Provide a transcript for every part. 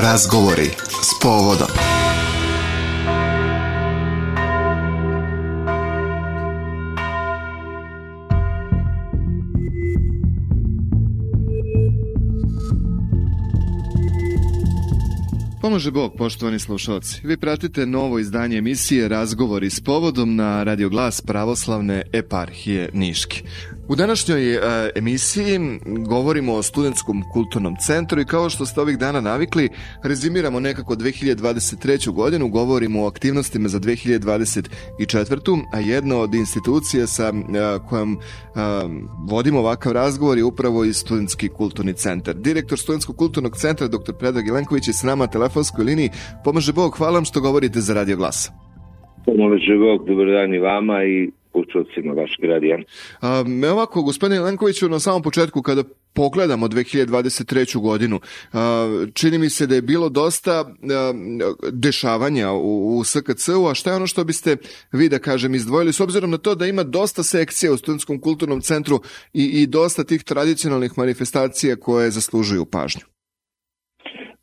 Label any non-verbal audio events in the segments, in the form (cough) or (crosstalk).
Razgovori s povodom. Pomože Bog, poštovani slušalci. Vi pratite novo izdanje emisije Razgovori s povodom na Radio Glas pravoslavne eparhije Niški. U današnjoj e, emisiji govorimo o studentskom kulturnom centru i kao što ste ovih dana navikli, rezimiramo nekako 2023. godinu, govorimo o aktivnostima za 2024. a jedna od institucija sa e, kojom e, vodimo ovakav razgovor je upravo i studentski kulturni centar. Direktor studentskog kulturnog centra, dr. Predrag Jelenković je s nama na telefonskoj liniji. Pomaže Bog, hvala vam što govorite za Radio Glasa. Pomože Bog, dobar dan i vama i slušalcima vašeg radija. A, me ovako, gospodine Lenkoviću, na samom početku kada pogledamo 2023. godinu, a, čini mi se da je bilo dosta a, dešavanja u, u SKC-u, a šta je ono što biste vi da kažem izdvojili, s obzirom na to da ima dosta sekcija u Studentskom kulturnom centru i, i dosta tih tradicionalnih manifestacija koje zaslužuju pažnju?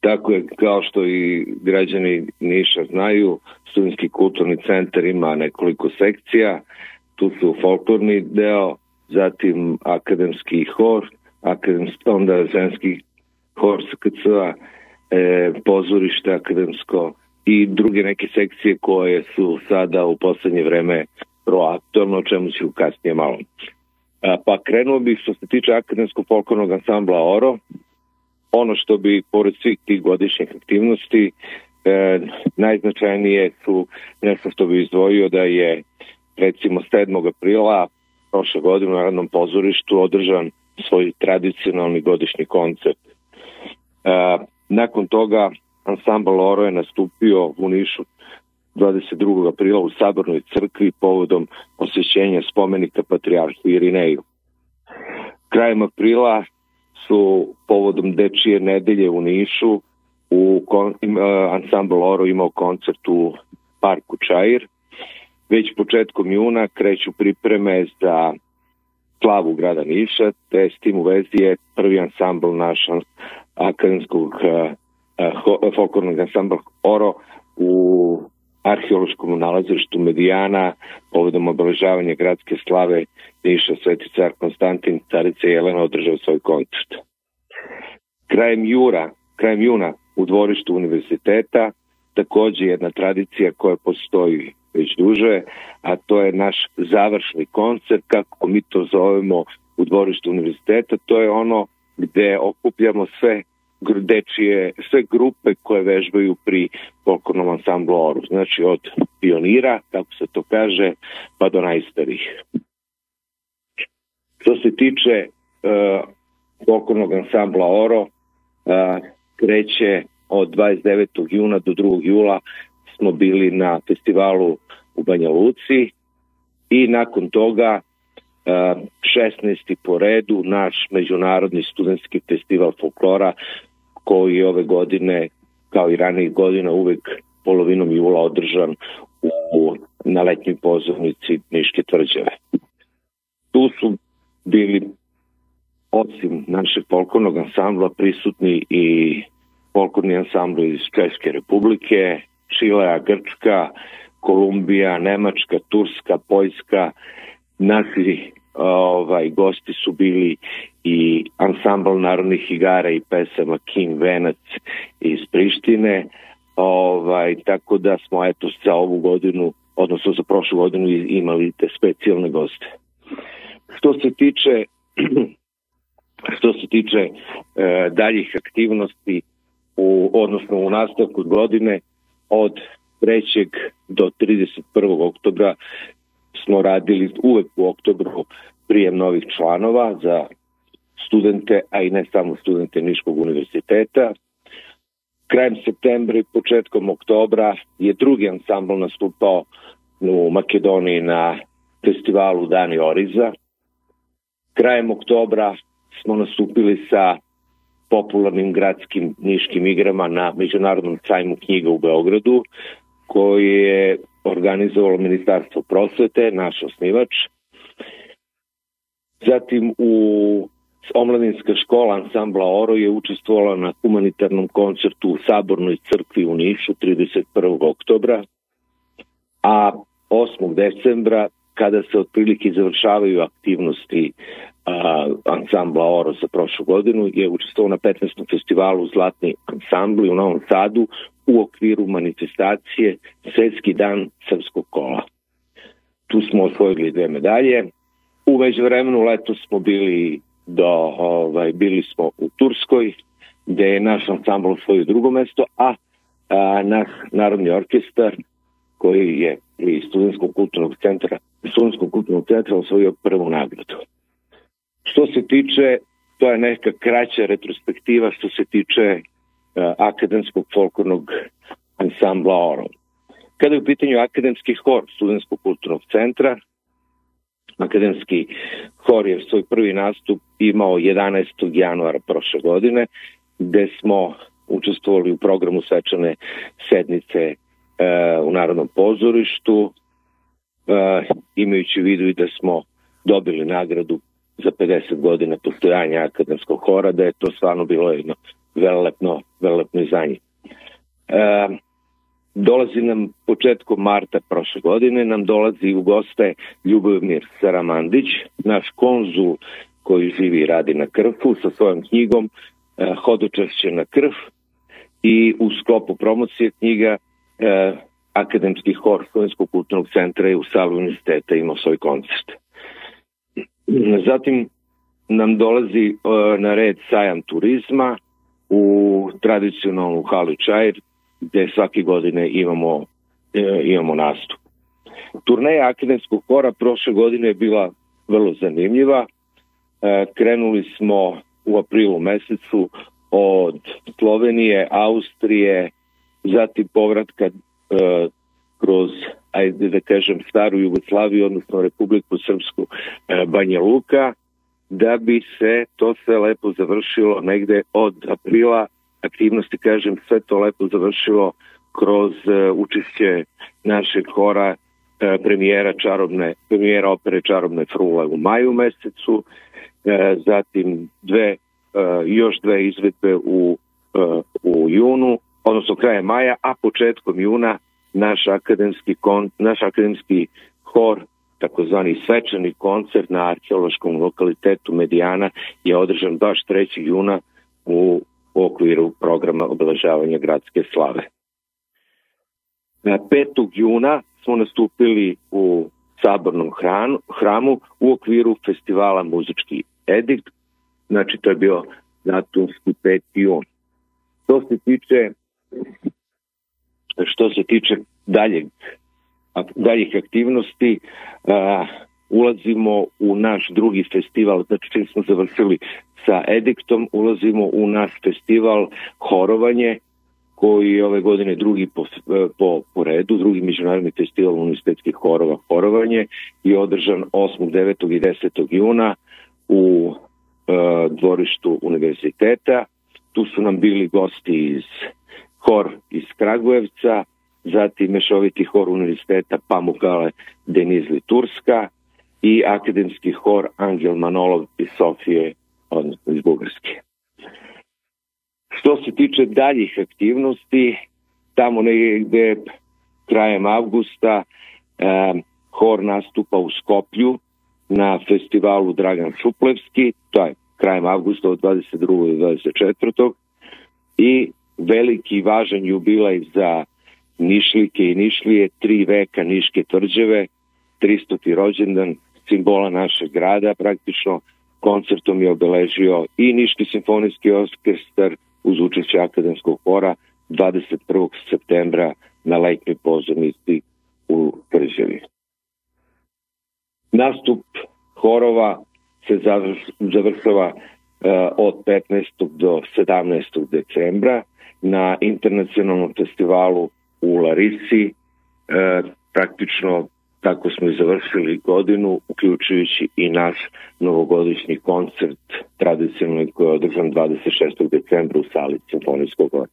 Tako je, kao što i građani Niša znaju, Studentski kulturni centar ima nekoliko sekcija, tu su folklorni deo, zatim akademski hor, akademski, onda ženski hor SKC-a, e, pozorište akademsko i druge neke sekcije koje su sada u poslednje vreme proaktualno, o čemu ću kasnije malo. A, pa krenuo bih što se tiče akademskog folklornog ansambla Oro, ono što bi pored svih tih godišnjih aktivnosti e, najznačajnije su nešto što bi izdvojio da je recimo 7. aprila prošle godine u Narodnom pozorištu održan svoj tradicionalni godišnji koncert. E, nakon toga ansambl Oro je nastupio u Nišu 22. aprila u Sabornoj crkvi povodom osvećenja spomenika Patriarhu Irineju. Krajem aprila su povodom Dečije nedelje u Nišu u kon, uh, ansambl Oro imao koncert u parku Čair Već početkom juna kreću pripreme za slavu grada Niša, te s tim u vezi je prvi ansambl naš akademskog uh, folklornog ansambl Oro u arheološkom nalazištu Medijana povodom obeležavanja gradske slave Niša Sveti car Konstantin, carica Jelena održao svoj koncert. Krajem jura, krajem juna u dvorištu univerziteta takođe jedna tradicija koja postoji već duže, a to je naš završni koncert, kako mi to zovemo u dvorištu univerziteta, to je ono gde okupljamo sve dečije, sve grupe koje vežbaju pri folklornom ansamblu Oru. Znači od pionira, kako se to kaže, pa do najstarih. Što se tiče uh, folklornog ansambla Oro, uh, kreće od 29. juna do 2. jula smo bili na festivalu u Banja Luci i nakon toga 16. po redu naš međunarodni studentski festival folklora koji ove godine kao i ranijih godina uvek polovinom jula održan u, na letnjoj pozornici Niške tvrđave. Tu su bili osim našeg folklornog ansambla prisutni i folklorni ansambl iz Česke republike, Čilea, Grčka, Kolumbija, Nemačka, Turska, Poljska, naši ovaj, gosti su bili i ansambl narodnih igara i pesama King Venac iz Prištine, ovaj, tako da smo eto za ovu godinu, odnosno za prošlu godinu imali te specijalne goste. Što se tiče (clears throat) što se tiče e, daljih aktivnosti u odnosno u nastavku godine od 3. do 31. oktobra smo radili uvek u oktobru prijem novih članova za studente, a i ne samo studente Niškog univerziteta. Krajem septembra i početkom oktobra je drugi ansambl nastupao u Makedoniji na festivalu Dani Oriza. Krajem oktobra smo nastupili sa popularnim gradskim niškim igrama na Međunarodnom sajmu knjiga u Beogradu koji je organizovalo Ministarstvo prosvete, naš osnivač. Zatim u omladinska škola ansambla Oro je učestvovala na humanitarnom koncertu u Sabornoj crkvi u Nišu 31. oktobra, a 8. decembra kada se otprilike završavaju aktivnosti a, ansambla Oro za prošlu godinu, je učestvovao na 15. festivalu Zlatni ansambli u Novom Sadu u okviru manifestacije Svetski dan srpskog kola. Tu smo osvojili dve medalje. U vremenu leto smo bili do, ovaj, bili smo u Turskoj, gde je naš ansambl osvojio drugo mesto, a, a naš narodni orkestar koji je iz studentskog kulturnog centra, studentskog kulturnog centra osvojio prvu nagradu. Što se tiče, to je neka kraća retrospektiva što se tiče uh, akademskog folklornog ansambla Oro. Kada je u pitanju akademski hor studentskog kulturnog centra, akademski hor je svoj prvi nastup imao 11. januara prošle godine, gde smo učestvovali u programu svečane sednice u Narodnom pozorištu, e, imajući u vidu i da smo dobili nagradu za 50 godina postojanja akademskog hora, da je to stvarno bilo jedno velelepno, velelepno izdanje. E, dolazi nam početkom marta prošle godine, nam dolazi u goste Ljubomir Saramandić, naš konzul koji živi i radi na Krfu sa svojom knjigom e, Hodočašće na Krf i u sklopu promocije knjiga e, Akademski hor Slovenskog kulturnog centra je u sali univerziteta imao svoj koncert. Zatim nam dolazi e, na red sajam turizma u tradicionalnu halu Čajr gde svake godine imamo, e, imamo nastup. Turneja akademskog hora prošle godine je bila vrlo zanimljiva. E, krenuli smo u aprilu mesecu od Slovenije, Austrije, zatim povratka e, kroz ajde da kažem, staru Jugoslaviju, odnosno Republiku Srpsku e, Banja Luka, da bi se to sve lepo završilo negde od aprila aktivnosti, kažem, sve to lepo završilo kroz e, učešće našeg hora e, premijera čarobne premijera opere Čarobne frule u maju mesecu, zatim dve još dve izvedbe u u junu, odnosno kraje maja, a početkom juna naš akademski, kon, naš akademski hor, takozvani svečani koncert na arheološkom lokalitetu Medijana je održan baš 3. juna u okviru programa obeležavanja gradske slave. Na 5. juna smo nastupili u sabornom hranu, hramu u okviru festivala Muzički edikt, znači to je bio datumski 5. jun. To se tiče što se tiče daljeg, daljih aktivnosti, a, ulazimo u naš drugi festival, znači čim smo završili sa Ediktom, ulazimo u naš festival Horovanje, koji je ove godine drugi po, po, po redu, drugi međunarodni festival univerzitetskih horova Horovanje je održan 8., 9. i 10. juna u e, dvorištu univerziteta. Tu su nam bili gosti iz hor iz Kragujevca, zatim mešoviti hor univerziteta Pamukale Denizli Turska i akademski hor Angel Manolov iz Sofije, odnosno iz Bugarske. Što se tiče daljih aktivnosti, tamo negde krajem avgusta eh, hor nastupa u Skoplju na festivalu Dragan Šuplevski, to je krajem avgusta od 22. do 24. I veliki važan jubilaj za Nišlike i Nišlije, tri veka Niške tvrđave, 300. rođendan simbola našeg grada, praktično koncertom je obeležio i Niški simfonijski orkestar uz učešće akademskog hora 21. septembra na letnjoj pozornici u Tvrđevi. Nastup horova se završava od 15. do 17. decembra na internacionalnom festivalu u Larisi. E, praktično tako smo i završili godinu, uključujući i naš novogodišnji koncert tradicionalni koji je održan 26. decembra u sali Simfonijskog gora.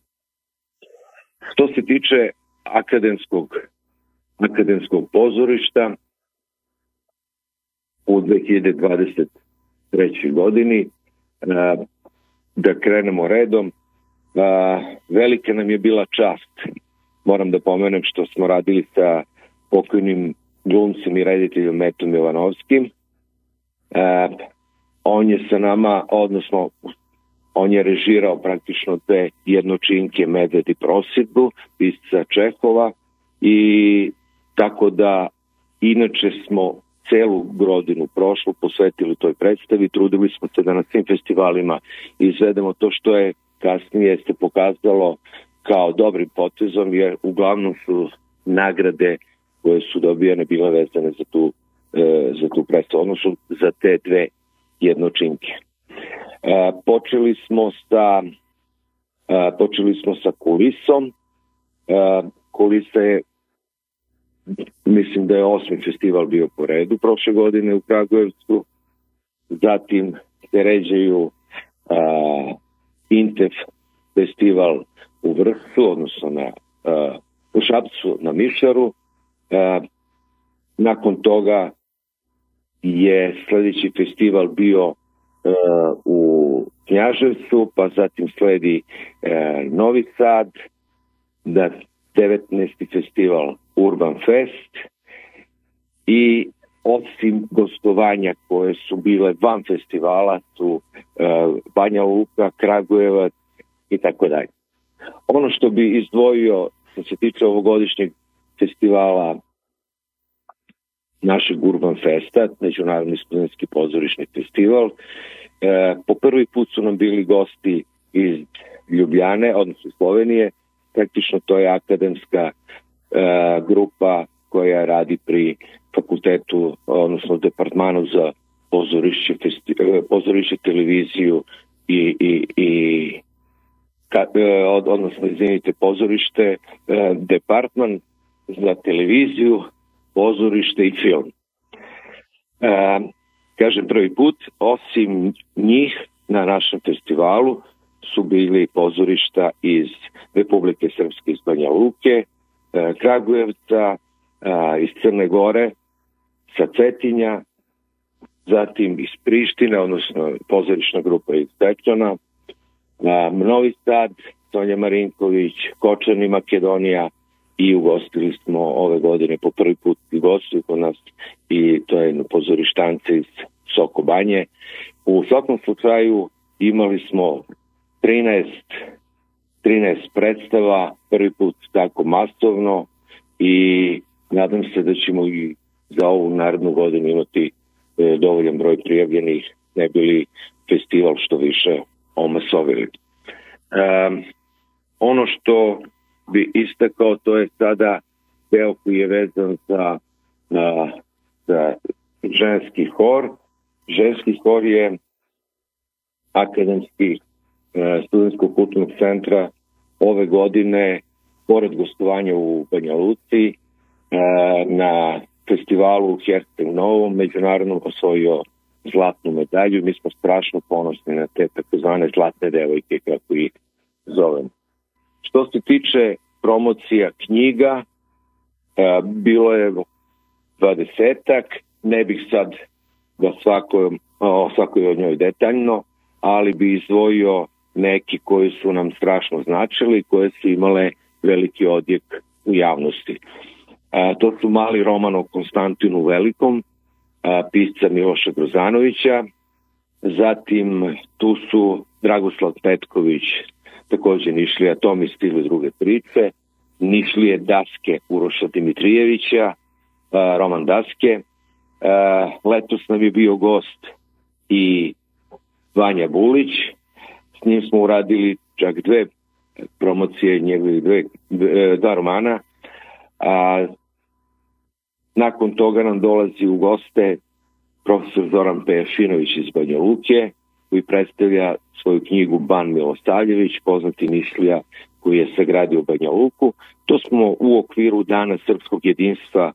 Što se tiče akademskog, akademskog pozorišta, u 2023. godini da krenemo redom. Velika nam je bila čast. Moram da pomenem što smo radili sa pokojnim glumcem i rediteljom Metom Jovanovskim. On je sa nama, odnosno on je režirao praktično te jednočinke Medved i Prosidbu, pisca Čehova i tako da inače smo celu godinu prošlu posvetili toj predstavi, trudili smo se da na svim festivalima izvedemo to što je kasnije se pokazalo kao dobrim potezom, jer uglavnom su nagrade koje su dobijene bile vezane za tu, e, za tu predstavu, odnosno za te dve jednočinke. E, počeli smo sa e, počeli smo sa kulisom. E, kulisa je mislim da je osmi festival bio po redu prošle godine u Kragujevcu. Zatim se ređaju a, Intef festival u Vrhu, odnosno na, a, u Šapcu na Mišaru. A, nakon toga je sledeći festival bio a, u Knjaževcu, pa zatim sledi a, Novi Sad, da 19. festival Urban Fest i osim gostovanja koje su bile van festivala su uh, Banja Luka, Kragujevac i tako dalje. Ono što bi izdvojio što se tiče ovogodišnjeg festivala našeg Urban Festa, Međunarodni studentski pozorišni festival, e, po prvi put su nam bili gosti iz Ljubljane, odnosno Slovenije, praktično to je akademska e, grupa koja radi pri fakultetu, odnosno departmanu za pozorišće, festi, e, pozorišće televiziju i, i, i ka, e, od, odnosno, izvinite, pozorište, e, departman za televiziju, pozorište i film. E, kažem prvi put, osim njih na našem festivalu su bili pozorišta iz Republike Srpske iz Banja Luke, e, Kragujevca, e, iz Crne Gore, sa Cetinja, zatim iz Prištine, odnosno pozorišna grupa iz Dečana, e, Novi Sad, Sonja Marinković, Kočani, Makedonija i ugostili smo ove godine po prvi put i gostuju kod nas i to je pozorištance iz Soko Banje. U svakom slučaju imali smo 13 13 predstava, prvi put tako masovno i nadam se da ćemo i za ovu narednu godinu imati e, dovoljan broj prijavljenih, ne bili festival što više omasovili. E, ono što bi istakao to je sada deo koji je vezan za, na, za ženski hor. Ženski hor je akademski E, studentskog kulturnog centra ove godine, pored gostovanja u Banja Luci, e, na festivalu u Herceg Novom međunarodnom osvojio zlatnu medalju. Mi smo strašno ponosni na te takozvane zlatne devojke, kako ih zovem. Što se tiče promocija knjiga, e, bilo je dvadesetak, ne bih sad da svako, o svakoj od njoj detaljno, ali bi izdvojio neki koji su nam strašno značili, koje su imale veliki odjek u javnosti. A, to su mali roman o Konstantinu Velikom, a, pisca Miloša Grozanovića, zatim tu su Dragoslav Petković, takođe Nišlija Tomi stili druge priče, Nišlije Daske Uroša Dimitrijevića, a, roman Daske, a, letos nam je bio gost i Vanja Bulić, S njim smo uradili čak dve promocije njegovih dve, dva romana, a nakon toga nam dolazi u goste profesor Zoran Pejašinović iz Banja Luke, koji predstavlja svoju knjigu Ban Milosavljević, poznati Nišlija koji je sagradio Banja Luku. To smo u okviru Dana srpskog jedinstva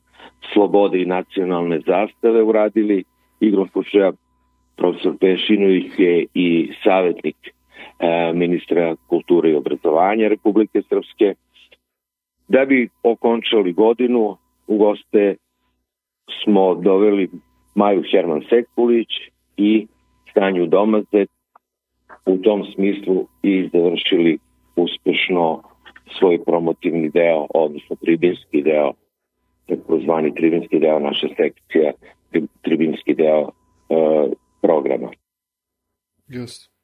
slobode i nacionalne zastave uradili. Igrom slučaja profesor Pešinović je i savjetnik E, ministra kulture i obrazovanja Republike Srpske. Da bi okončali godinu, u goste smo doveli Maju Herman Sekulić i Stanju Domazet u tom smislu i završili uspešno svoj promotivni deo, odnosno tribinski deo, takozvani tribinski deo naše sekcije, tribinski deo uh, programa. Yes.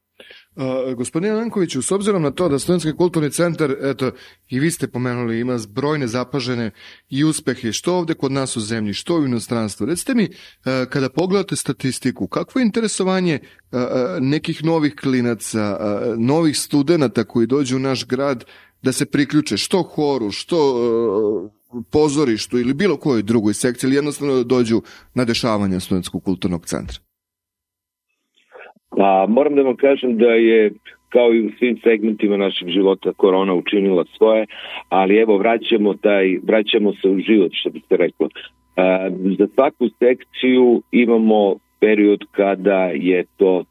Uh, gospodine Lankoviću, s obzirom na to da Studentski kulturni centar, eto, i vi ste pomenuli, ima brojne zapažene i uspehe, što ovde kod nas u zemlji, što u inostranstvu. Recite mi, uh, kada pogledate statistiku, kakvo je interesovanje uh, nekih novih klinaca, novih studenta koji dođu u naš grad da se priključe što horu, što pozorištu ili bilo kojoj drugoj sekciji ili jednostavno da dođu na dešavanje Studentskog kulturnog centra? Pa moram da vam kažem da je kao i u svim segmentima našeg života korona učinila svoje, ali evo vraćamo taj vraćamo se u život što biste rekli. E, za svaku sekciju imamo period kada je to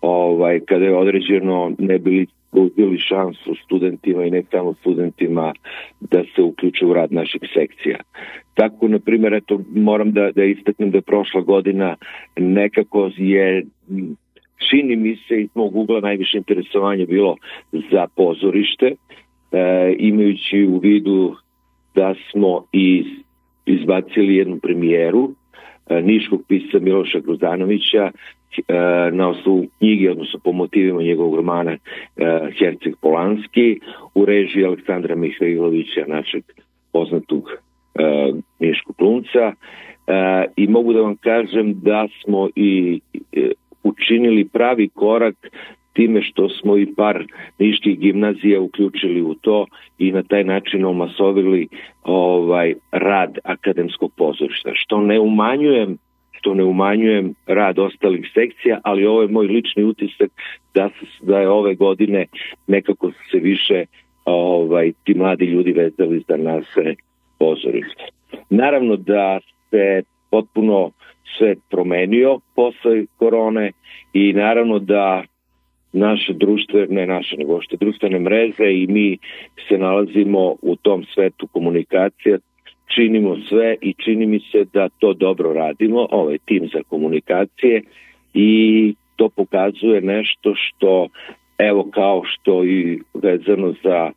ovaj kada je određeno ne bili uzeli šansu studentima i ne samo studentima da se uključe u rad naših sekcija. Tako, na primjer, eto, moram da, da istaknem da je prošla godina nekako je čini mi se iz mog ugla najviše interesovanje bilo za pozorište, e, imajući u vidu da smo iz, izbacili jednu premijeru e, niškog pisa Miloša Grozanovića e, na osnovu knjige, odnosno po motivima njegovog romana e, Herceg Polanski u režiji Aleksandra Mihajlovića, našeg poznatog glumca. E, I mogu da vam kažem da smo i učinili pravi korak time što smo i par niških gimnazija uključili u to i na taj način omasovili ovaj rad akademskog pozorišta što ne umanjujem što ne umanjujem rad ostalih sekcija, ali ovo je moj lični utisak da, da je ove godine nekako se više ovaj, ti mladi ljudi vezali za naše pozorište. Naravno da se potpuno sve promenio posle korone i naravno da naše društve, ne naše, nego što društvene mreže i mi se nalazimo u tom svetu komunikacija, činimo sve i čini mi se da to dobro radimo, ovaj tim za komunikacije i to pokazuje nešto što evo kao što i vezano za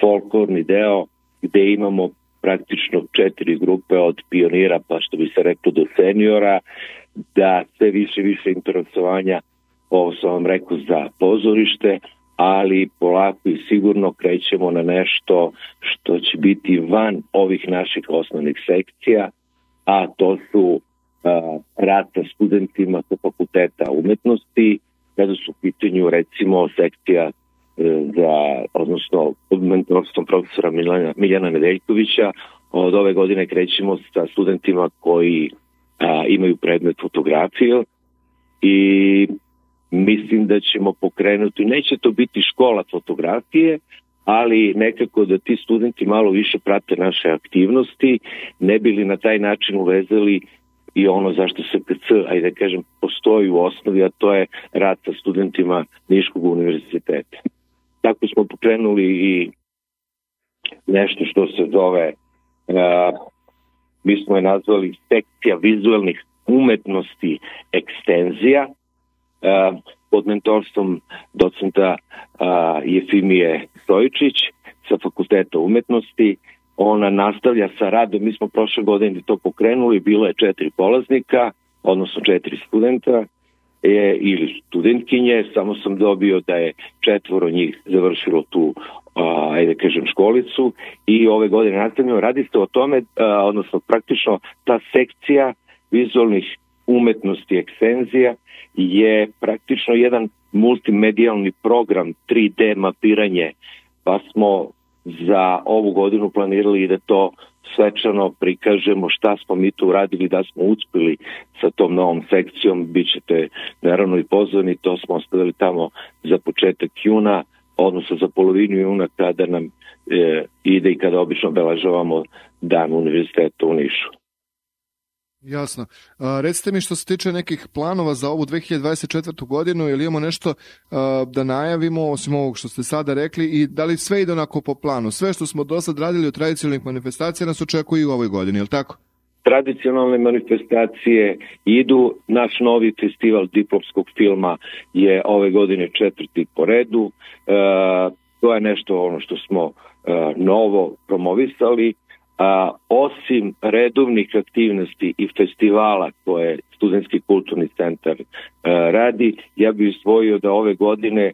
folklorni deo gde imamo praktično četiri grupe od pionira pa što bi se reklo do seniora da sve više više interesovanja ovo sam vam rekao za pozorište ali polako i sigurno krećemo na nešto što će biti van ovih naših osnovnih sekcija a to su a, rad sa studentima sa fakulteta umetnosti kada su u pitanju recimo sekcija za, odnosno pod mentorstvom profesora Miljana, Miljana Nedeljkovića. Od ove godine krećemo sa studentima koji a, imaju predmet fotografije i mislim da ćemo pokrenuti, neće to biti škola fotografije, ali nekako da ti studenti malo više prate naše aktivnosti, ne bili na taj način uvezali i ono zašto se PC, ajde da kažem, postoji u osnovi, a to je rad sa studentima Niškog univerziteta tako smo pokrenuli i nešto što se zove uh, mi smo je nazvali sekcija vizualnih umetnosti ekstenzija. Uh, pod mentorstvom docenta uh, Jefimije Stojičić sa fakulteta umetnosti. Ona nastavlja sa radom. Mi smo prošle godine to pokrenuli. Bilo je četiri polaznika odnosno četiri studenta je, ili studentkinje, samo sam dobio da je četvoro njih završilo tu a, ajde kažem školicu i ove godine nastavljamo. Radi se o tome, a, odnosno praktično ta sekcija vizualnih umetnosti ekstenzija je praktično jedan multimedijalni program 3D mapiranje pa smo za ovu godinu planirali da to svečano prikažemo šta smo mi tu uradili, da smo uspeli sa tom novom sekcijom, bit ćete naravno i pozvani, to smo ostavili tamo za početak juna, odnosno za polovinu juna kada nam e, ide i kada obično obelažavamo dan univerziteta u Nišu. Jasno. A, recite mi što se tiče nekih planova za ovu 2024. godinu, ili imamo nešto a, da najavimo, osim ovog što ste sada rekli, i da li sve ide onako po planu? Sve što smo do sad radili od tradicionalnih manifestacija nas očekuje i u ovoj godini, je li tako? tradicionalne manifestacije idu. Naš novi festival diplomskog filma je ove godine četvrti po redu. E, to je nešto ono što smo e, novo promovisali. A, osim redovnih aktivnosti i festivala koje Studenski kulturni centar a, radi, ja bih izdvojio da ove godine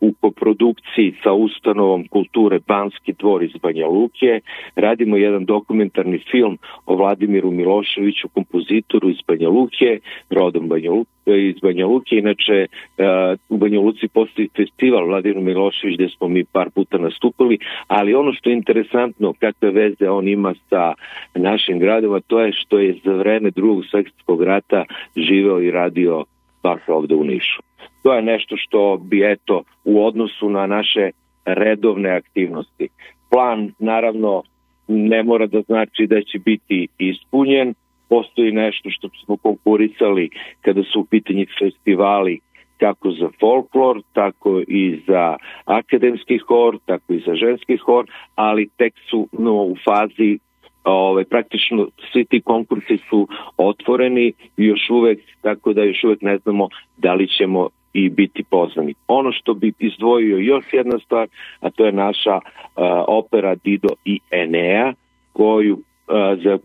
u koprodukciji sa ustanovom kulture Banski dvor iz Banja Luke. Radimo jedan dokumentarni film o Vladimiru Miloševiću, kompozitoru iz Banja Luke, rodom Banja Luke, iz Banja Luke. Inače, e, u Banja Luci postoji festival Vladimir Milošević gde smo mi par puta nastupili, ali ono što je interesantno, kakve veze on ima sa našim gradima, to je što je za vreme drugog svjetskog rata živeo i radio baš ovde u Nišu. To je nešto što bi eto u odnosu na naše redovne aktivnosti. Plan naravno ne mora da znači da će biti ispunjen, postoji nešto što smo konkurisali kada su u pitanji festivali kako za folklor, tako i za akademski hor, tako i za ženski hor, ali tek su no, u fazi ove, praktično svi ti konkursi su otvoreni još uvek, tako da još uvek ne znamo da li ćemo i biti pozvani. Ono što bi izdvojio još jedna stvar, a to je naša uh, opera Dido i Enea, koju uh, za uh,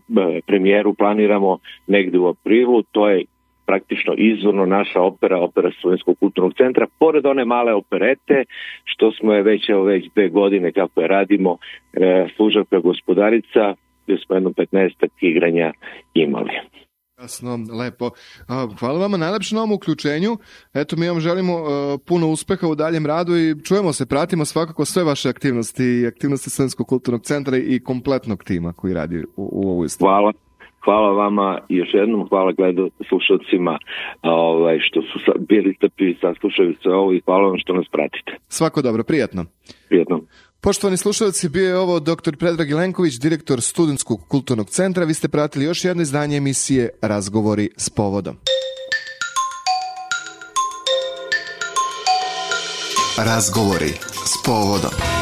premijeru planiramo negde u aprilu, to je praktično izvorno naša opera, opera Slovenskog kulturnog centra, pored one male operete, što smo je već, evo, već dve godine kako je radimo, e, služavka gospodarica, gde smo jedno 15 igranja imali. Jasno, lepo. Hvala vama najlepše na ovom uključenju. Eto, mi vam želimo uh, puno uspeha u daljem radu i čujemo se, pratimo svakako sve vaše aktivnosti i aktivnosti Srpskog kulturnog centra i kompletnog tima koji radi u, u ovoj stvari. Hvala. Hvala vama i još jednom hvala gledu slušalcima ovaj, što su bili strpljivi saslušaju se ovo i hvala vam što nas pratite. Svako dobro, prijatno. Prijatno. Poštovani slušalci, bio je ovo dr. Predrag Ilenković, direktor Studentskog kulturnog centra. Vi ste pratili još jedno izdanje emisije Razgovori s povodom. Razgovori s povodom.